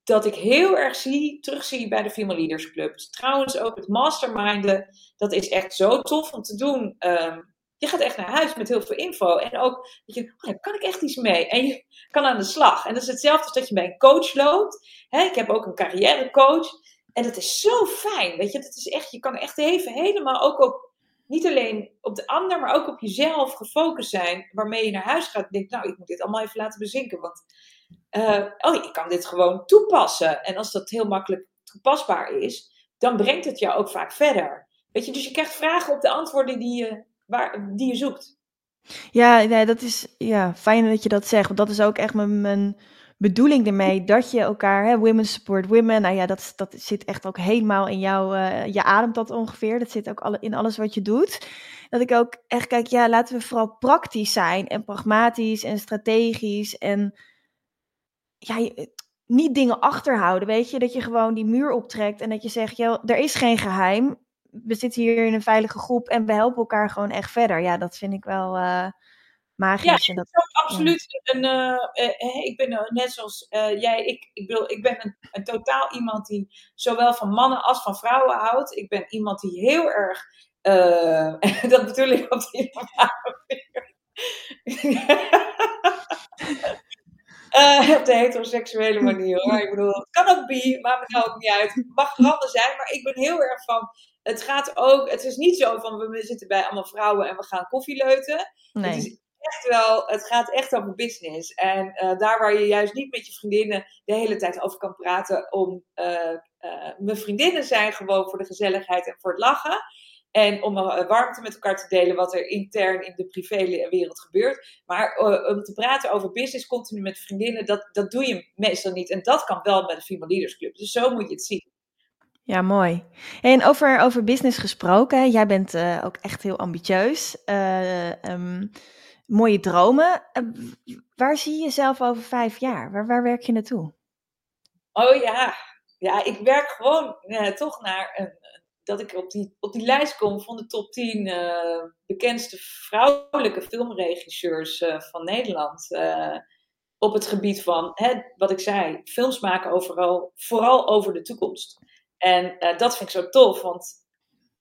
Speaker 2: dat ik heel erg zie, terugzie bij de Female Leaders Club. Trouwens ook het masterminden, dat is echt zo tof om te doen. Um, Je gaat echt naar huis met heel veel info. En ook, dat je, oh, daar kan ik echt iets mee. En je kan aan de slag. En dat is hetzelfde als dat je bij een coach loopt. ik heb ook een carrièrecoach. En dat is zo fijn. Weet je, dat is echt, je kan echt even helemaal ook op, niet alleen op de ander, maar ook op jezelf gefocust zijn. Waarmee je naar huis gaat en denkt, nou, ik moet dit allemaal even laten bezinken. Want, uh, oh, ik kan dit gewoon toepassen. En als dat heel makkelijk toepasbaar is, dan brengt het jou ook vaak verder. Weet je, dus je krijgt vragen op de antwoorden die je, waar, die je zoekt.
Speaker 1: Ja, nee, dat is ja, fijn dat je dat zegt. Want dat is ook echt mijn, mijn bedoeling ermee. Dat je elkaar, hè, women support women. Nou ja, dat, dat zit echt ook helemaal in jou. Uh, je ademt dat ongeveer. Dat zit ook alle, in alles wat je doet. Dat ik ook echt kijk, ja, laten we vooral praktisch zijn. En pragmatisch en strategisch. En ja, niet dingen achterhouden, weet je. Dat je gewoon die muur optrekt en dat je zegt, ja, er is geen geheim we zitten hier in een veilige groep en we helpen elkaar gewoon echt verder. Ja, dat vind ik wel uh, magisch.
Speaker 2: Ja, dat, absoluut. Een, uh, ik ben net zoals jij, ik, ik, bedoel, ik ben een, een, totaal iemand die zowel van mannen als van vrouwen houdt. Ik ben iemand die heel erg, dat bedoel ik op die Uh, op de heteroseksuele manier hoor. Ik bedoel, het kan ook bi, maakt me nou ook niet uit. Het mag veranderd zijn, maar ik ben heel erg van het gaat ook, het is niet zo van we zitten bij allemaal vrouwen en we gaan koffieleuten. Nee. Het is echt wel, het gaat echt over business. En uh, daar waar je juist niet met je vriendinnen de hele tijd over kan praten om, uh, uh, mijn vriendinnen zijn gewoon voor de gezelligheid en voor het lachen. En om warmte met elkaar te delen wat er intern in de privéwereld gebeurt. Maar om te praten over business continu met vriendinnen, dat, dat doe je meestal niet. En dat kan wel met de Female Leaders Club. Dus zo moet je het zien.
Speaker 1: Ja, mooi. En over, over business gesproken, jij bent uh, ook echt heel ambitieus. Uh, um, mooie dromen. Uh, waar zie je jezelf over vijf jaar? Waar, waar werk je naartoe?
Speaker 2: Oh ja, ja ik werk gewoon toch naar dat ik op die, op die lijst kom van de top 10 bekendste vrouwelijke filmregisseurs van Nederland op het gebied van, hè, wat ik zei, films maken overal, vooral over de toekomst. En uh, dat vind ik zo tof, want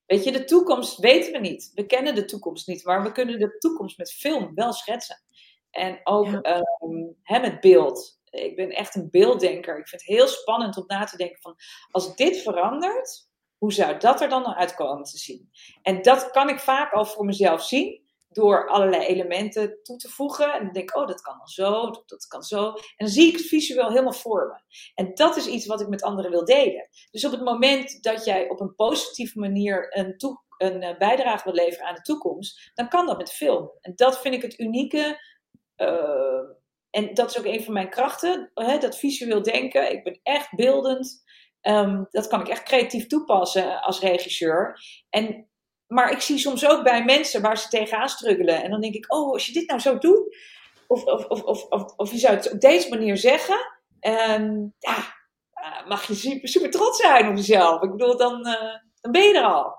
Speaker 2: weet je, de toekomst weten we niet. We kennen de toekomst niet, maar we kunnen de toekomst met film wel schetsen. En ook ja. um, hè, met beeld. Ik ben echt een beelddenker. Ik vind het heel spannend om na te denken van, als dit verandert, hoe zou dat er dan uitkomen te zien? En dat kan ik vaak al voor mezelf zien door allerlei elementen toe te voegen. En denk ik, oh, dat kan dan zo, dat kan zo. En dan zie ik het visueel helemaal voor me. En dat is iets wat ik met anderen wil delen. Dus op het moment dat jij op een positieve manier een, een eh, bijdrage wil leveren aan de toekomst, dan kan dat met film. En dat vind ik het unieke. Uh, en dat is ook een van mijn krachten, hè, dat visueel denken. Ik ben echt beeldend. Um, dat kan ik echt creatief toepassen als regisseur. En maar ik zie soms ook bij mensen waar ze tegenaan struggelen. En dan denk ik, oh, als je dit nou zo doet, of, of, of, of, of, je zou het op deze manier zeggen, um, ja, uh, mag je super, super trots zijn op jezelf. Ik bedoel, dan, uh, dan ben je er al.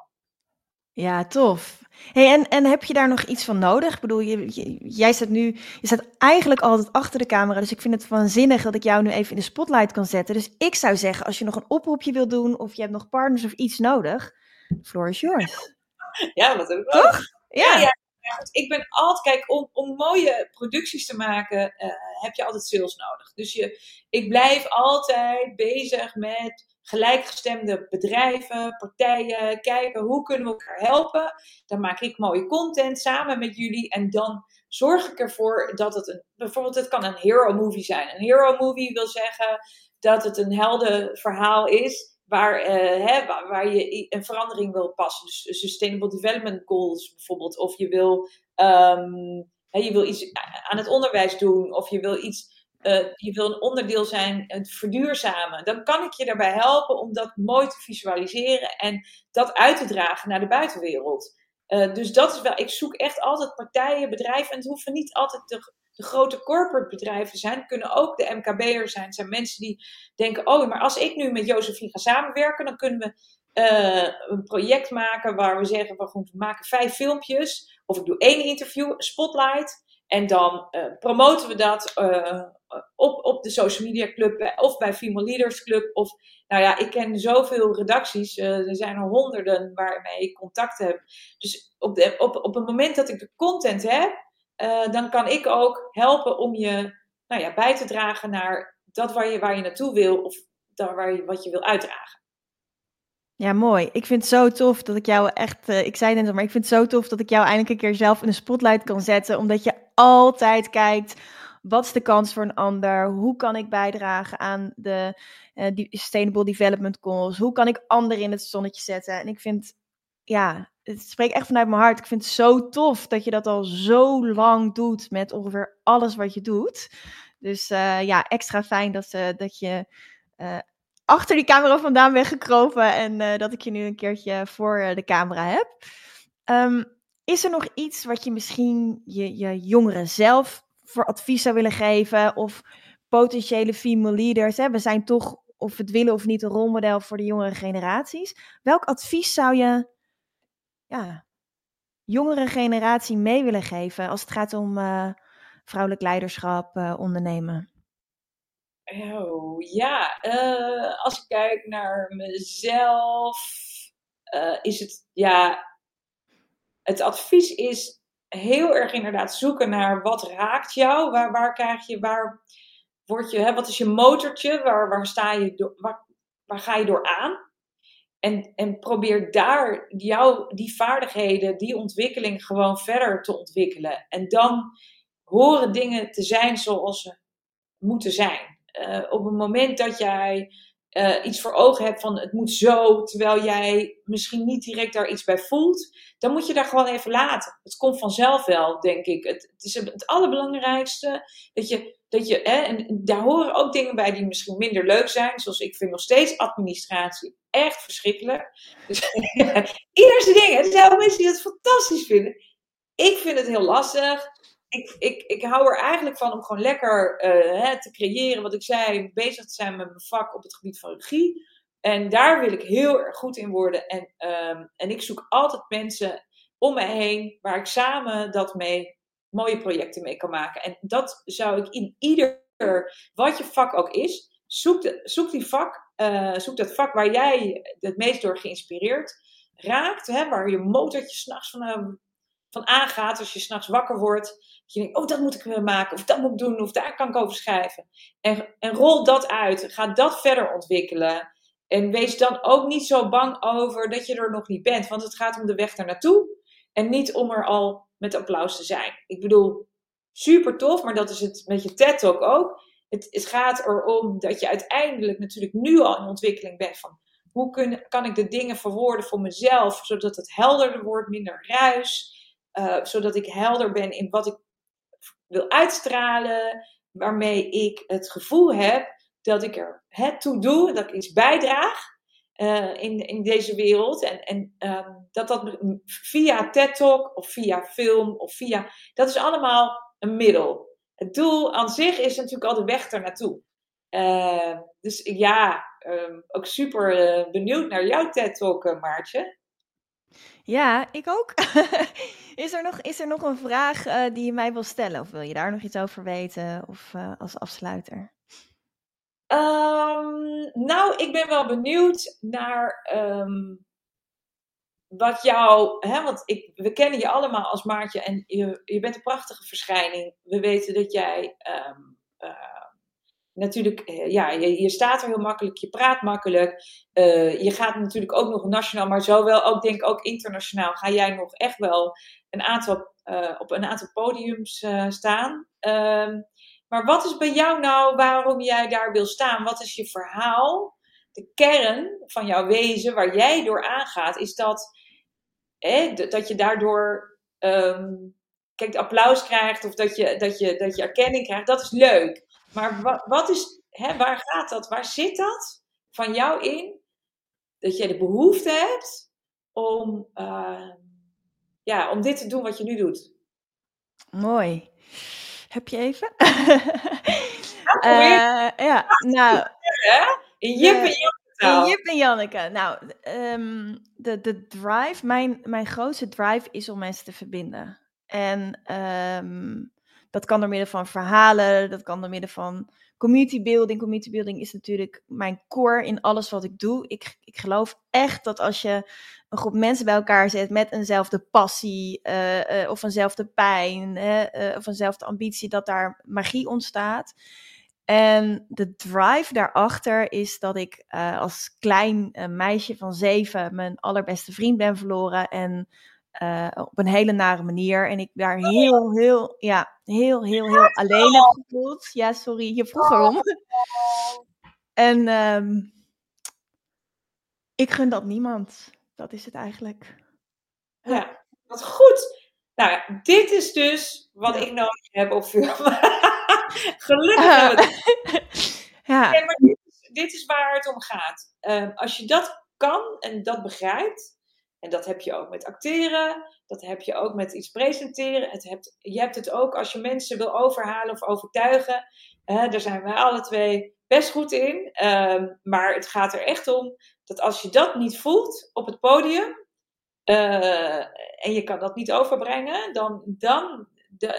Speaker 1: Ja, tof. Hey, en, en heb je daar nog iets van nodig? Ik bedoel, je, jij staat nu, je staat eigenlijk altijd achter de camera, dus ik vind het waanzinnig dat ik jou nu even in de spotlight kan zetten. Dus ik zou zeggen, als je nog een oproepje wil doen, of je hebt nog partners of iets nodig, floor is yours.
Speaker 2: ja, wat ook. Toch? Ja. ja, Ik ben altijd, kijk, om, om mooie producties te maken, uh, heb je altijd sales nodig. Dus je, ik blijf altijd bezig met gelijkgestemde bedrijven, partijen, kijken hoe kunnen we elkaar helpen. Dan maak ik mooie content samen met jullie en dan zorg ik ervoor dat het een, bijvoorbeeld het kan een hero movie zijn. Een hero movie wil zeggen dat het een heldenverhaal is waar, uh, hè, waar, je een verandering wil passen. Dus Sustainable Development Goals bijvoorbeeld. Of je wil, um, hè, je wil iets aan het onderwijs doen. Of je wil iets. Uh, je wil een onderdeel zijn, het verduurzamen. Dan kan ik je daarbij helpen om dat mooi te visualiseren en dat uit te dragen naar de buitenwereld. Uh, dus dat is wel, ik zoek echt altijd partijen, bedrijven. En het hoeven niet altijd de, de grote corporate bedrijven zijn, kunnen ook de MKB'ers zijn. zijn mensen die denken, oh, maar als ik nu met Josephine ga samenwerken, dan kunnen we uh, een project maken waar we zeggen, we maken vijf filmpjes, of ik doe één interview, spotlight, en dan uh, promoten we dat uh, op, op de social media club of bij Female Leaders Club. Of, nou ja, ik ken zoveel redacties. Er zijn er honderden waarmee ik contact heb. Dus op, de, op, op het moment dat ik de content heb, uh, dan kan ik ook helpen om je nou ja, bij te dragen naar dat waar je, waar je naartoe wil of daar waar je, wat je wil uitdragen.
Speaker 1: Ja, mooi. Ik vind het zo tof dat ik jou echt, uh, ik zei net al, maar ik vind het zo tof dat ik jou eindelijk een keer zelf in de spotlight kan zetten, omdat je altijd kijkt, wat is de kans voor een ander? Hoe kan ik bijdragen aan de uh, Sustainable Development Goals? Hoe kan ik anderen in het zonnetje zetten? En ik vind, ja, het spreekt echt vanuit mijn hart. Ik vind het zo tof dat je dat al zo lang doet met ongeveer alles wat je doet. Dus uh, ja, extra fijn dat, uh, dat je uh, achter die camera vandaan bent gekropen en dat ik je nu een keertje voor de camera heb. Um, is er nog iets wat je misschien je, je jongeren zelf voor advies zou willen geven? Of potentiële female leaders? We zijn toch, of we het willen of niet, een rolmodel voor de jongere generaties. Welk advies zou je ja, jongere generatie mee willen geven als het gaat om uh, vrouwelijk leiderschap, uh, ondernemen?
Speaker 2: Oh, ja, uh, als ik kijk naar mezelf, is het, ja, het advies is heel erg inderdaad zoeken naar wat raakt jou, waar, waar krijg je, waar word je, hè, wat is je motortje, waar, waar sta je, door, waar, waar ga je door aan? En, en probeer daar jou, die vaardigheden, die ontwikkeling gewoon verder te ontwikkelen. En dan horen dingen te zijn zoals ze moeten zijn. Uh, op het moment dat jij uh, iets voor ogen hebt van het moet zo, terwijl jij misschien niet direct daar iets bij voelt, dan moet je daar gewoon even laten. Het komt vanzelf wel, denk ik. Het, het is het allerbelangrijkste dat je, dat je hè, en daar horen ook dingen bij die misschien minder leuk zijn, zoals ik vind nog steeds administratie echt verschrikkelijk. Dus eerste dingen, er zijn mensen die het fantastisch vinden. Ik vind het heel lastig ik, ik, ik hou er eigenlijk van om gewoon lekker hè, te creëren, wat ik zei, bezig te zijn met mijn vak op het gebied van regie. En daar wil ik heel erg goed in worden. En, um, en ik zoek altijd mensen om me heen waar ik samen dat mee mooie projecten mee kan maken. En dat zou ik in ieder, wat je vak ook is, zoek, de, zoek die vak, uh, zoek dat vak waar jij het meest door geïnspireerd raakt, hè, waar je motortje s'nachts van, uh, van aangaat als je s'nachts wakker wordt je denkt, oh, dat moet ik weer maken, of dat moet ik doen, of daar kan ik over schrijven. En, en rol dat uit, ga dat verder ontwikkelen. En wees dan ook niet zo bang over dat je er nog niet bent, want het gaat om de weg naartoe en niet om er al met applaus te zijn. Ik bedoel, super tof, maar dat is het met je TED-talk ook. Het, het gaat erom dat je uiteindelijk natuurlijk nu al in ontwikkeling bent van hoe kun, kan ik de dingen verwoorden voor mezelf, zodat het helderder wordt, minder ruis, uh, zodat ik helder ben in wat ik wil uitstralen, waarmee ik het gevoel heb dat ik er het toe doe, dat ik iets bijdraag uh, in, in deze wereld. En, en um, dat dat via TED Talk of via film of via. Dat is allemaal een middel. Het doel aan zich is natuurlijk al de weg er naartoe. Uh, dus ja, um, ook super uh, benieuwd naar jouw TED Talk, Maartje.
Speaker 1: Ja, ik ook. is, er nog, is er nog een vraag die je mij wil stellen? Of wil je daar nog iets over weten? Of als afsluiter?
Speaker 2: Um, nou, ik ben wel benieuwd naar um, wat jou. Hè, want ik, we kennen je allemaal als Maartje en je, je bent een prachtige verschijning. We weten dat jij. Um, uh, natuurlijk, eh, ja, je, staat er heel makkelijk, je praat makkelijk. Uh, je gaat natuurlijk ook nog nationaal, maar zowel ook, denk ik, ook internationaal ga jij nog echt wel een aantal, uh, op een aantal podiums staan. Um, maar wat is bij jou nou waarom jij daar wil staan? Wat is je verhaal? De kern van jouw wezen, waar jij door aangaat, is dat, hè, dat je daardoor um, kijk, applaus krijgt of dat je, dat, je, dat je erkenning krijgt. Dat is leuk. Maar wat, wat is, hè, waar gaat dat? Waar zit dat van jou in? Dat je de behoefte hebt om, uh, ja, om dit te doen wat je nu doet.
Speaker 1: Mooi. Heb je even? Ja, uh, ja nou.
Speaker 2: In Jip
Speaker 1: In Jip en Janneke. Nou, um, de, de drive, mijn, mijn grootste drive is om mensen te verbinden. En um, dat kan door middel van verhalen, dat kan door middel van community building. Community building is natuurlijk mijn core in alles wat ik doe. Ik, ik geloof echt dat als je een groep mensen bij elkaar zet met eenzelfde passie uh, uh, of eenzelfde pijn uh, of eenzelfde ambitie, dat daar magie ontstaat. En de drive daarachter is dat ik als klein meisje van zeven mijn allerbeste vriend ben verloren. En uh, op een hele nare manier. En ik daar heel, heel, ja, heel, heel, heel alleen heb gevoeld. Ja, sorry, je vroeg erom. En um, ik gun dat niemand. Dat is het eigenlijk.
Speaker 2: Ja, wat goed. Nou dit is dus wat ik nodig heb op film. Gelukkig uh, hebben we ja. Maar dit is, dit is, waar het om gaat. Uh, als je dat kan en dat begrijpt, en dat heb je ook met acteren, dat heb je ook met iets presenteren. Het hebt, je hebt het ook als je mensen wil overhalen of overtuigen. Uh, daar zijn wij alle twee best goed in. Uh, maar het gaat er echt om dat als je dat niet voelt op het podium uh, en je kan dat niet overbrengen, dan, dan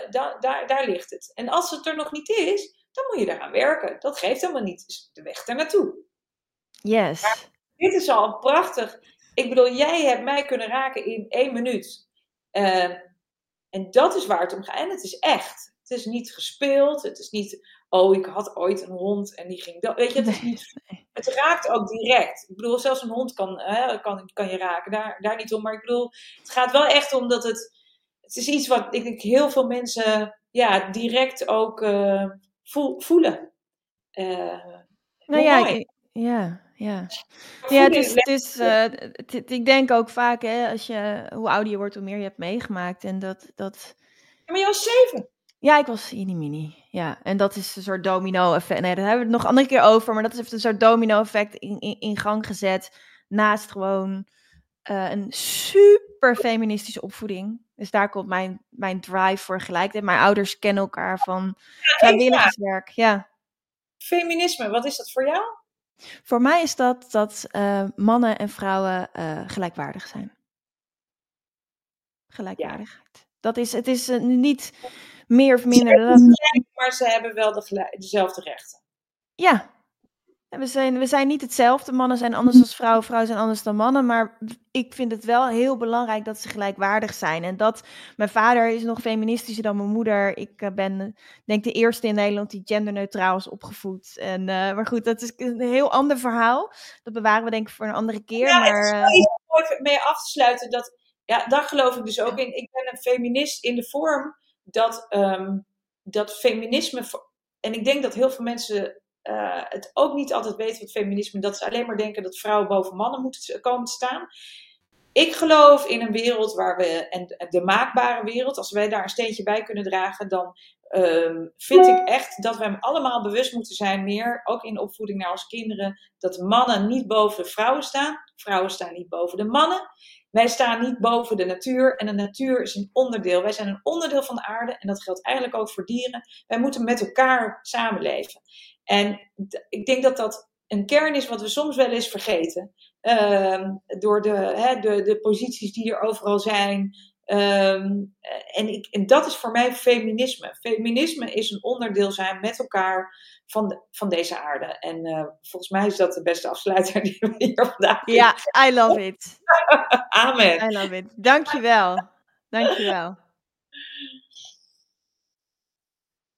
Speaker 2: da, daar, daar ligt het. En als het er nog niet is, dan moet je daaraan werken. Dat geeft helemaal niet. Dus de weg er naartoe.
Speaker 1: Yes.
Speaker 2: Maar dit is al prachtig ik bedoel, jij hebt mij kunnen raken in één minuut. Uh, en dat is waar het om gaat. En het is echt. Het is niet gespeeld. Het is niet, oh, ik had ooit een hond en die ging dat. Weet je, het is niet. Het raakt ook direct. Ik bedoel, zelfs een hond kan, hè, kan, kan je raken. Daar, daar niet om. Maar ik bedoel, het gaat wel echt om dat het. Het is iets wat ik denk heel veel mensen ja, direct ook uh, voelen. Uh,
Speaker 1: nou ja, ik, ja, ja. Ja, het is, het is uh, het, ik denk ook vaak, hè, als je, hoe ouder je wordt, hoe meer je hebt meegemaakt. En dat, dat...
Speaker 2: Ja, maar je was zeven.
Speaker 1: Ja, ik was in mini. Ja, en dat is een soort domino-effect. Nee, daar hebben we het nog een andere keer over. Maar dat heeft een soort domino-effect in, in, in, gang gezet. Naast gewoon uh, een super feministische opvoeding. Dus daar komt mijn, mijn drive voor gelijk. Mijn ouders kennen elkaar van vrijwilligerswerk. Ja.
Speaker 2: Feminisme, wat is dat voor jou?
Speaker 1: Voor mij is dat dat uh, mannen en vrouwen uh, gelijkwaardig zijn. Gelijkwaardigheid. Ja. Dat is, het is niet meer of minder.
Speaker 2: Ze dat... maar ze hebben wel de dezelfde rechten.
Speaker 1: Ja, we zijn, we zijn niet hetzelfde. Mannen zijn anders dan vrouwen, vrouwen zijn anders dan mannen. Maar ik vind het wel heel belangrijk dat ze gelijkwaardig zijn. En dat mijn vader is nog feministischer dan mijn moeder. Ik uh, ben, denk de eerste in Nederland die genderneutraal is opgevoed. En, uh, maar goed, dat is een heel ander verhaal. Dat bewaren we denk ik voor een andere keer.
Speaker 2: Ja,
Speaker 1: maar,
Speaker 2: het is mooi mee af te sluiten. Dat, ja, daar geloof ik dus ook in. Ik ben een feminist in de vorm dat, um, dat feminisme... En ik denk dat heel veel mensen uh, het ook niet altijd weten wat feminisme dat ze alleen maar denken dat vrouwen boven mannen moeten komen te staan. Ik geloof in een wereld waar we, en de maakbare wereld, als wij daar een steentje bij kunnen dragen, dan um, vind ik echt dat we allemaal bewust moeten zijn, meer ook in opvoeding naar onze kinderen, dat mannen niet boven de vrouwen staan, vrouwen staan niet boven de mannen. Wij staan niet boven de natuur en de natuur is een onderdeel. Wij zijn een onderdeel van de aarde en dat geldt eigenlijk ook voor dieren. Wij moeten met elkaar samenleven. En ik denk dat dat een kern is wat we soms wel eens vergeten. Uh, door de, de, de posities die er overal zijn. Um, en, ik, en dat is voor mij feminisme. Feminisme is een onderdeel zijn met elkaar van, de, van deze aarde. En uh, volgens mij is dat de beste afsluiter die we hier vandaag
Speaker 1: Ja, I love it.
Speaker 2: Amen.
Speaker 1: I love it. Dankjewel. Dankjewel.